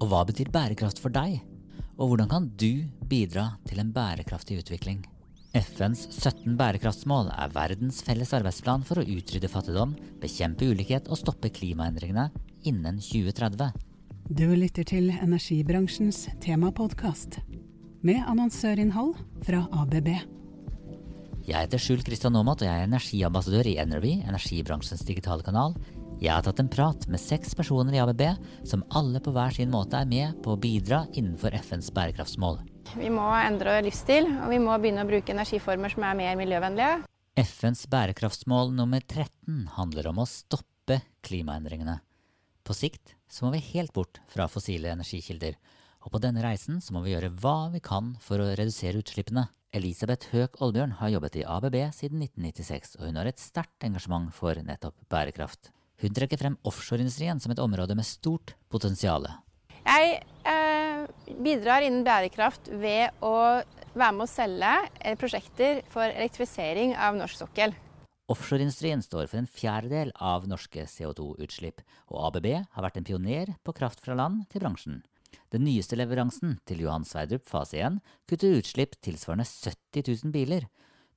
og hva betyr bærekraft for deg? Og hvordan kan du bidra til en bærekraftig utvikling? FNs 17 bærekraftsmål er verdens felles arbeidsplan for å utrydde fattigdom, bekjempe ulikhet og stoppe klimaendringene innen 2030. Du lytter til energibransjens temapodkast med annonsørinnhold fra ABB. Jeg heter Skjul Kristian Aamodt og jeg er energiambassadør i Energy, energibransjens digitale kanal. Jeg har tatt en prat med seks personer i ABB som alle på hver sin måte er med på å bidra innenfor FNs bærekraftsmål. Vi må endre livsstil, og vi må begynne å bruke energiformer som er mer miljøvennlige. FNs bærekraftsmål nummer 13 handler om å stoppe klimaendringene. På sikt så må vi helt bort fra fossile energikilder, og på denne reisen så må vi gjøre hva vi kan for å redusere utslippene. Elisabeth Høek Olbjørn har jobbet i ABB siden 1996, og hun har et sterkt engasjement for nettopp bærekraft. Hun trekker frem offshoreindustrien som et område med stort potensial. Jeg eh, bidrar innen bærekraft ved å være med å selge eh, prosjekter for elektrifisering av norsk sokkel. Offshoreindustrien står for en fjerdedel av norske CO2-utslipp, og ABB har vært en pioner på kraft fra land til bransjen. Den nyeste leveransen til Johan Sverdrup fase 1 kutter utslipp tilsvarende 70 000 biler,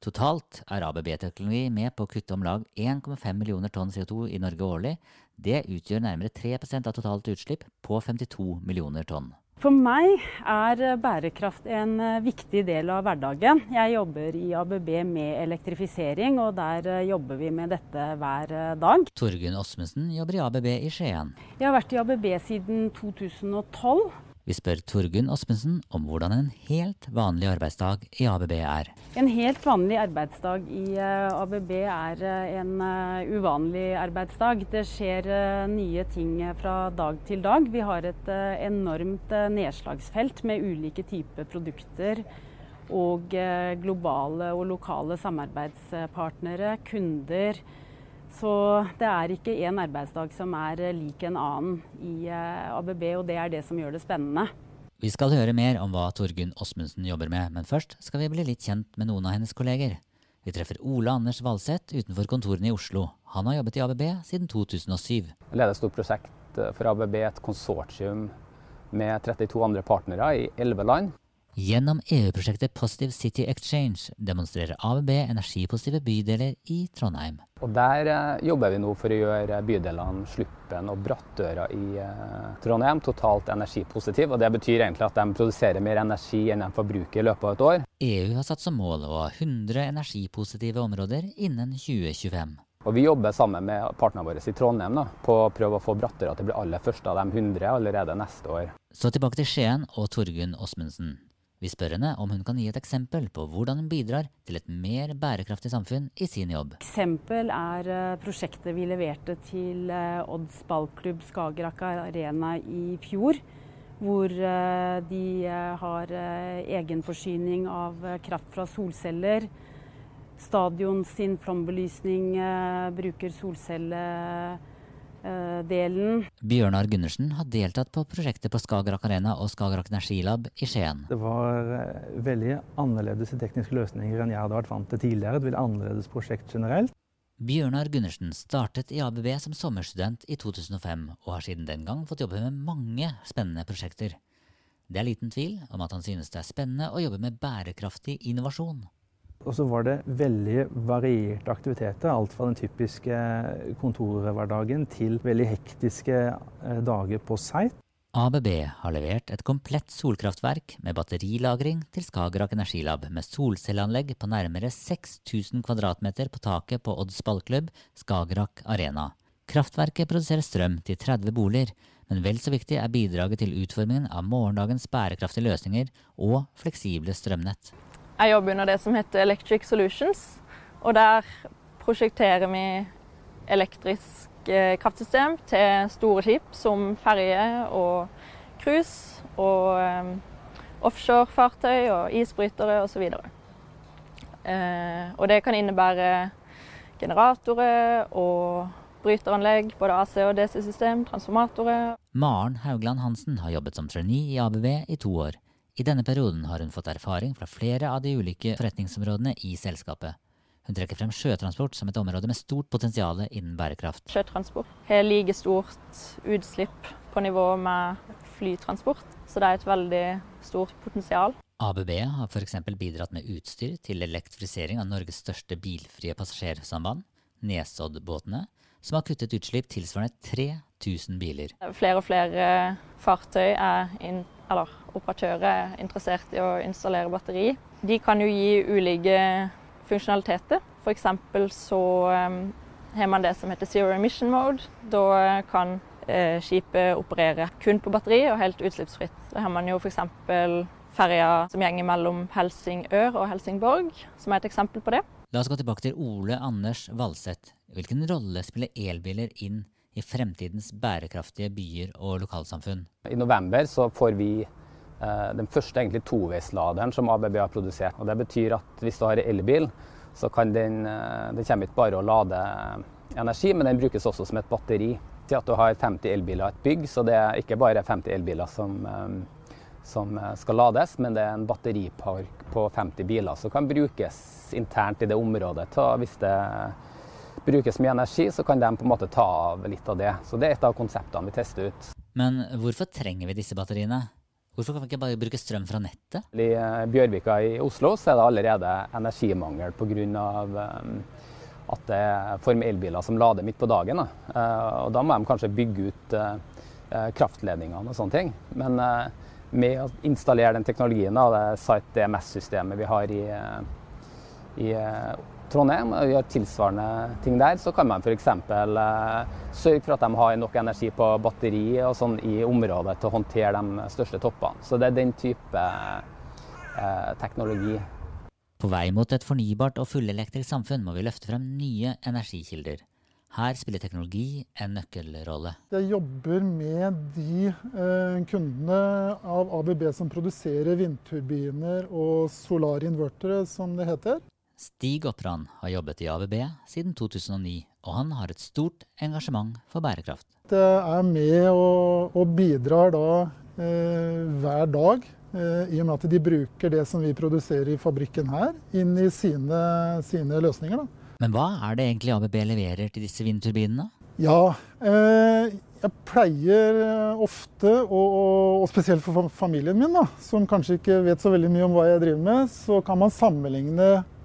Totalt er ABB-teknologi med på å kutte om lag 1,5 millioner tonn CO2 i Norge årlig. Det utgjør nærmere 3% av totalt utslipp på 52 millioner tonn. For meg er bærekraft en eh, viktig del av hverdagen. Jeg jobber i ABB med elektrifisering, og der eh, jobber vi med dette hver eh, dag. Torgunn Osmundsen jobber i ABB i Skien. Jeg har vært i ABB siden 2012. Vi spør Torgunn Aspensen om hvordan en helt vanlig arbeidsdag i ABB er. En helt vanlig arbeidsdag i eh, ABB er eh, en eh, uvanlig arbeidsdag. Det skjer nye ting fra dag til dag. Vi har et enormt nedslagsfelt med ulike typer produkter og globale og lokale samarbeidspartnere, kunder så det er ikke én arbeidsdag som er lik en annen i eh, ABB, og det er det som gjør det spennende. Vi skal høre mer om hva Torgunn Åsmundsen jobber med, men først skal vi bli litt kjent med noen av hennes kolleger. Vi treffer Ole Anders Valseth utenfor kontorene i Oslo. Han har jobbet i ABB siden 2007. Jeg leder et stort prosjekt eh, for ABB, et konsortium med 32 andre partnere i 11 land. Gjennom EU-prosjektet Positive City Exchange demonstrerer ABB energipositive bydeler i Trondheim. Og Der eh, jobber vi nå for å gjøre bydelene Sluppen og Brattøra i eh, Trondheim totalt energipositive. og Det betyr egentlig at de produserer mer energi enn de forbruker i løpet av et år. EU har satt som mål å ha 100 energipositive områder innen 2025. Og Vi jobber sammen med partnerne våre i Trondheim da, på å prøve å få Brattøra til å bli aller første av de 100 allerede neste år. Så tilbake til Skien og Torgunn Åsmundsen. Vi spør henne om hun kan gi et eksempel på hvordan hun bidrar til et mer bærekraftig samfunn i sin jobb. Eksempel er eh, prosjektet vi leverte til eh, Odds ballklubb Skagerrak Arena i fjor. Hvor eh, de har egenforsyning av kraft fra solceller. Stadion sin flombelysning bruker solceller delen. Bjørnar Gundersen har deltatt på prosjektet på Skagerrak Arena og Skagerrak Energilab i Skien. Det var eh, veldig annerledes i tekniske løsninger enn jeg hadde vært vant til tidligere. Et veldig annerledes prosjekt generelt. Bjørnar Gundersen startet i ABB som sommerstudent i 2005, og har siden den gang fått jobbe med mange spennende prosjekter. Det er liten tvil om at han synes det er spennende å jobbe med bærekraftig innovasjon. Og så var det veldig varierte aktiviteter. Alt fra den typiske kontorhverdagen til veldig hektiske eh, dager på site. ABB har levert et komplett solkraftverk med batterilagring til Skagerrak Energilab med solcelleanlegg på nærmere 6000 kvm på taket på Odds ballklubb Skagerrak Arena. Kraftverket produserer strøm til 30 boliger, men vel så viktig er bidraget til utformingen av morgendagens bærekraftige løsninger og fleksible strømnett. Jeg jobber under det som heter Electric Solutions. Og der prosjekterer vi elektrisk eh, kraftsystem til store skip som ferje og cruise og um, offshorefartøy og isbrytere osv. Uh, og det kan innebære generatorer og bryteranlegg, både AC- og DC-system, transformatorer. Maren Haugland Hansen har jobbet som trainee i ABV i to år. I denne perioden har hun fått erfaring fra flere av de ulike forretningsområdene i selskapet. Hun trekker frem sjøtransport som et område med stort potensial innen bærekraft. Sjøtransport har like stort utslipp på nivå med flytransport, så det er et veldig stort potensial. ABB har f.eks. bidratt med utstyr til elektrifisering av Norges største bilfrie passasjersamband, Nesoddbåtene, som har kuttet utslipp tilsvarende 3000 biler. Flere og flere fartøy er inn, eller operatører er interessert i å installere batteri. De kan jo gi ulike funksjonaliteter. F.eks. så um, har man det som heter zero emission mode. Da kan uh, skipet operere kun på batteri og helt utslippsfritt. Da har man jo f.eks. ferja som går mellom Helsingør og Helsingborg, som er et eksempel på det. La oss gå tilbake til Ole Anders Valseth. Hvilken rolle spiller elbiler inn i fremtidens bærekraftige byer og lokalsamfunn? I november så får vi eh, den første egentlig toveisladeren som ABB har produsert. Og det betyr at hvis du har elbil, så kan den den Det kommer ikke bare å lade energi, men den brukes også som et batteri. Til at du har 50 elbiler i et bygg, så det er ikke bare 50 elbiler som, eh, som skal lades, men det er en batteripark på 50 biler som kan brukes internt i det området. Hvis det brukes mye energi, så kan de på en måte ta av litt av det. Så det er et av konseptene vi tester ut. Men hvorfor trenger vi disse batteriene? Hvorfor kan vi ikke bare bruke strøm fra nettet? I Bjørvika i Oslo så er det allerede energimangel pga. at det er for elbiler som lader midt på dagen. Og da må de kanskje bygge ut kraftledningene og sånne ting. Men med å installere den teknologien, det Site DMS-systemet vi har i, i Trondheim og gjør tilsvarende ting der, så kan man f.eks. Eh, sørge for at de har nok energi på batteri og sånn i området til å håndtere de største toppene. Så det er den type eh, teknologi. På vei mot et fornybart og fullelektrisk samfunn må vi løfte frem nye energikilder. Her spiller teknologi en nøkkelrolle. Jeg jobber med de eh, kundene av ABB som produserer vindturbiner og solarinvertere, som det heter. Stig Oppran har jobbet i ABB siden 2009, og han har et stort engasjement for bærekraft. Det er med og, og bidrar da eh, hver dag, eh, i og med at de bruker det som vi produserer i fabrikken her, inn i sine, sine løsninger. Da. Men hva er det egentlig ABB leverer til disse vindturbinene? Ja, eh, jeg pleier ofte, og, og, spesielt for familien min, da, som kanskje ikke vet så veldig mye om hva jeg driver med, så kan man sammenligne Eh,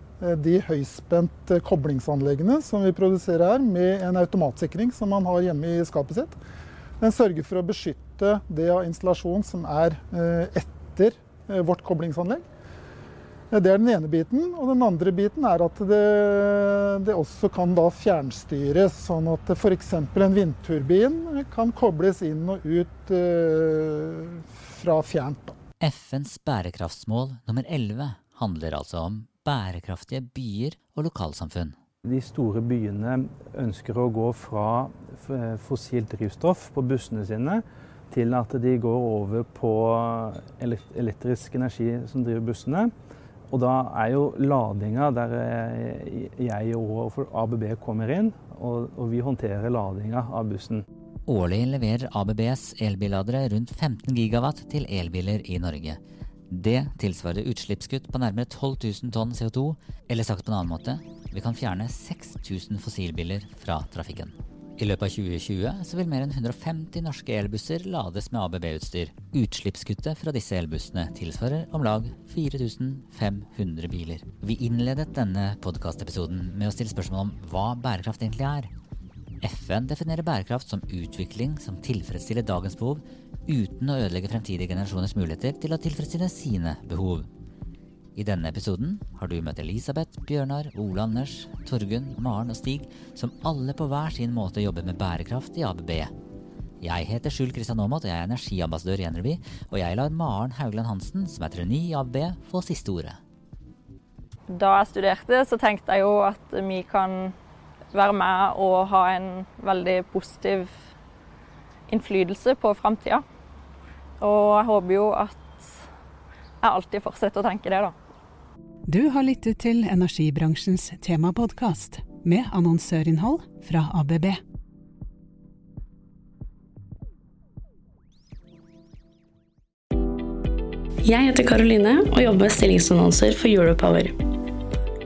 de høyspent koblingsanleggene som vi produserer her, med en automatsikring som man har hjemme i skapet sitt. Den sørger for å beskytte det av installasjon som er eh, etter eh, vårt koblingsanlegg. Det er den ene biten. Og den andre biten er at det, det også kan da fjernstyres, sånn at f.eks. en vindturbin kan kobles inn og ut fra fjernt. FNs bærekraftsmål nummer 11 handler altså om bærekraftige byer og lokalsamfunn. De store byene ønsker å gå fra fossilt drivstoff på bussene sine til at de går over på elektrisk energi som driver bussene. Og da er jo ladinga der jeg og ABB kommer inn, og vi håndterer ladinga av bussen. Årlig leverer ABBs elbilladere rundt 15 gigawatt til elbiler i Norge. Det tilsvarer utslippskutt på nærmere 12 000 tonn CO2, eller sagt på en annen måte, vi kan fjerne 6000 fossilbiler fra trafikken. I løpet av 2020 så vil mer enn 150 norske elbusser lades med ABB-utstyr. Utslippskuttet fra disse elbussene tilsvarer om lag 4500 biler. Vi innledet denne podkastepisoden med å stille spørsmål om hva bærekraft egentlig er. FN definerer bærekraft som utvikling som tilfredsstiller dagens behov, uten å ødelegge fremtidige generasjoners muligheter til å tilfredsstille sine behov. I denne episoden har du møtt Elisabeth, Bjørnar, Ole Anders, Torgunn, Maren og Stig, som alle på hver sin måte jobber med bærekraft i ABB. Jeg heter Skjul Kristian Aamodt, og jeg er energiambassadør i Enerby, og jeg lar Maren Haugland Hansen, som er trainee i ABB, få siste ordet. Da jeg studerte, så tenkte jeg jo at vi kan være med og ha en veldig positiv innflytelse på framtida. Og jeg håper jo at jeg alltid fortsetter å tenke det, da. Du har lyttet til energibransjens temapodkast med annonsørinnhold fra ABB. Jeg heter Karoline og jobber med stillingsannonser for Europower.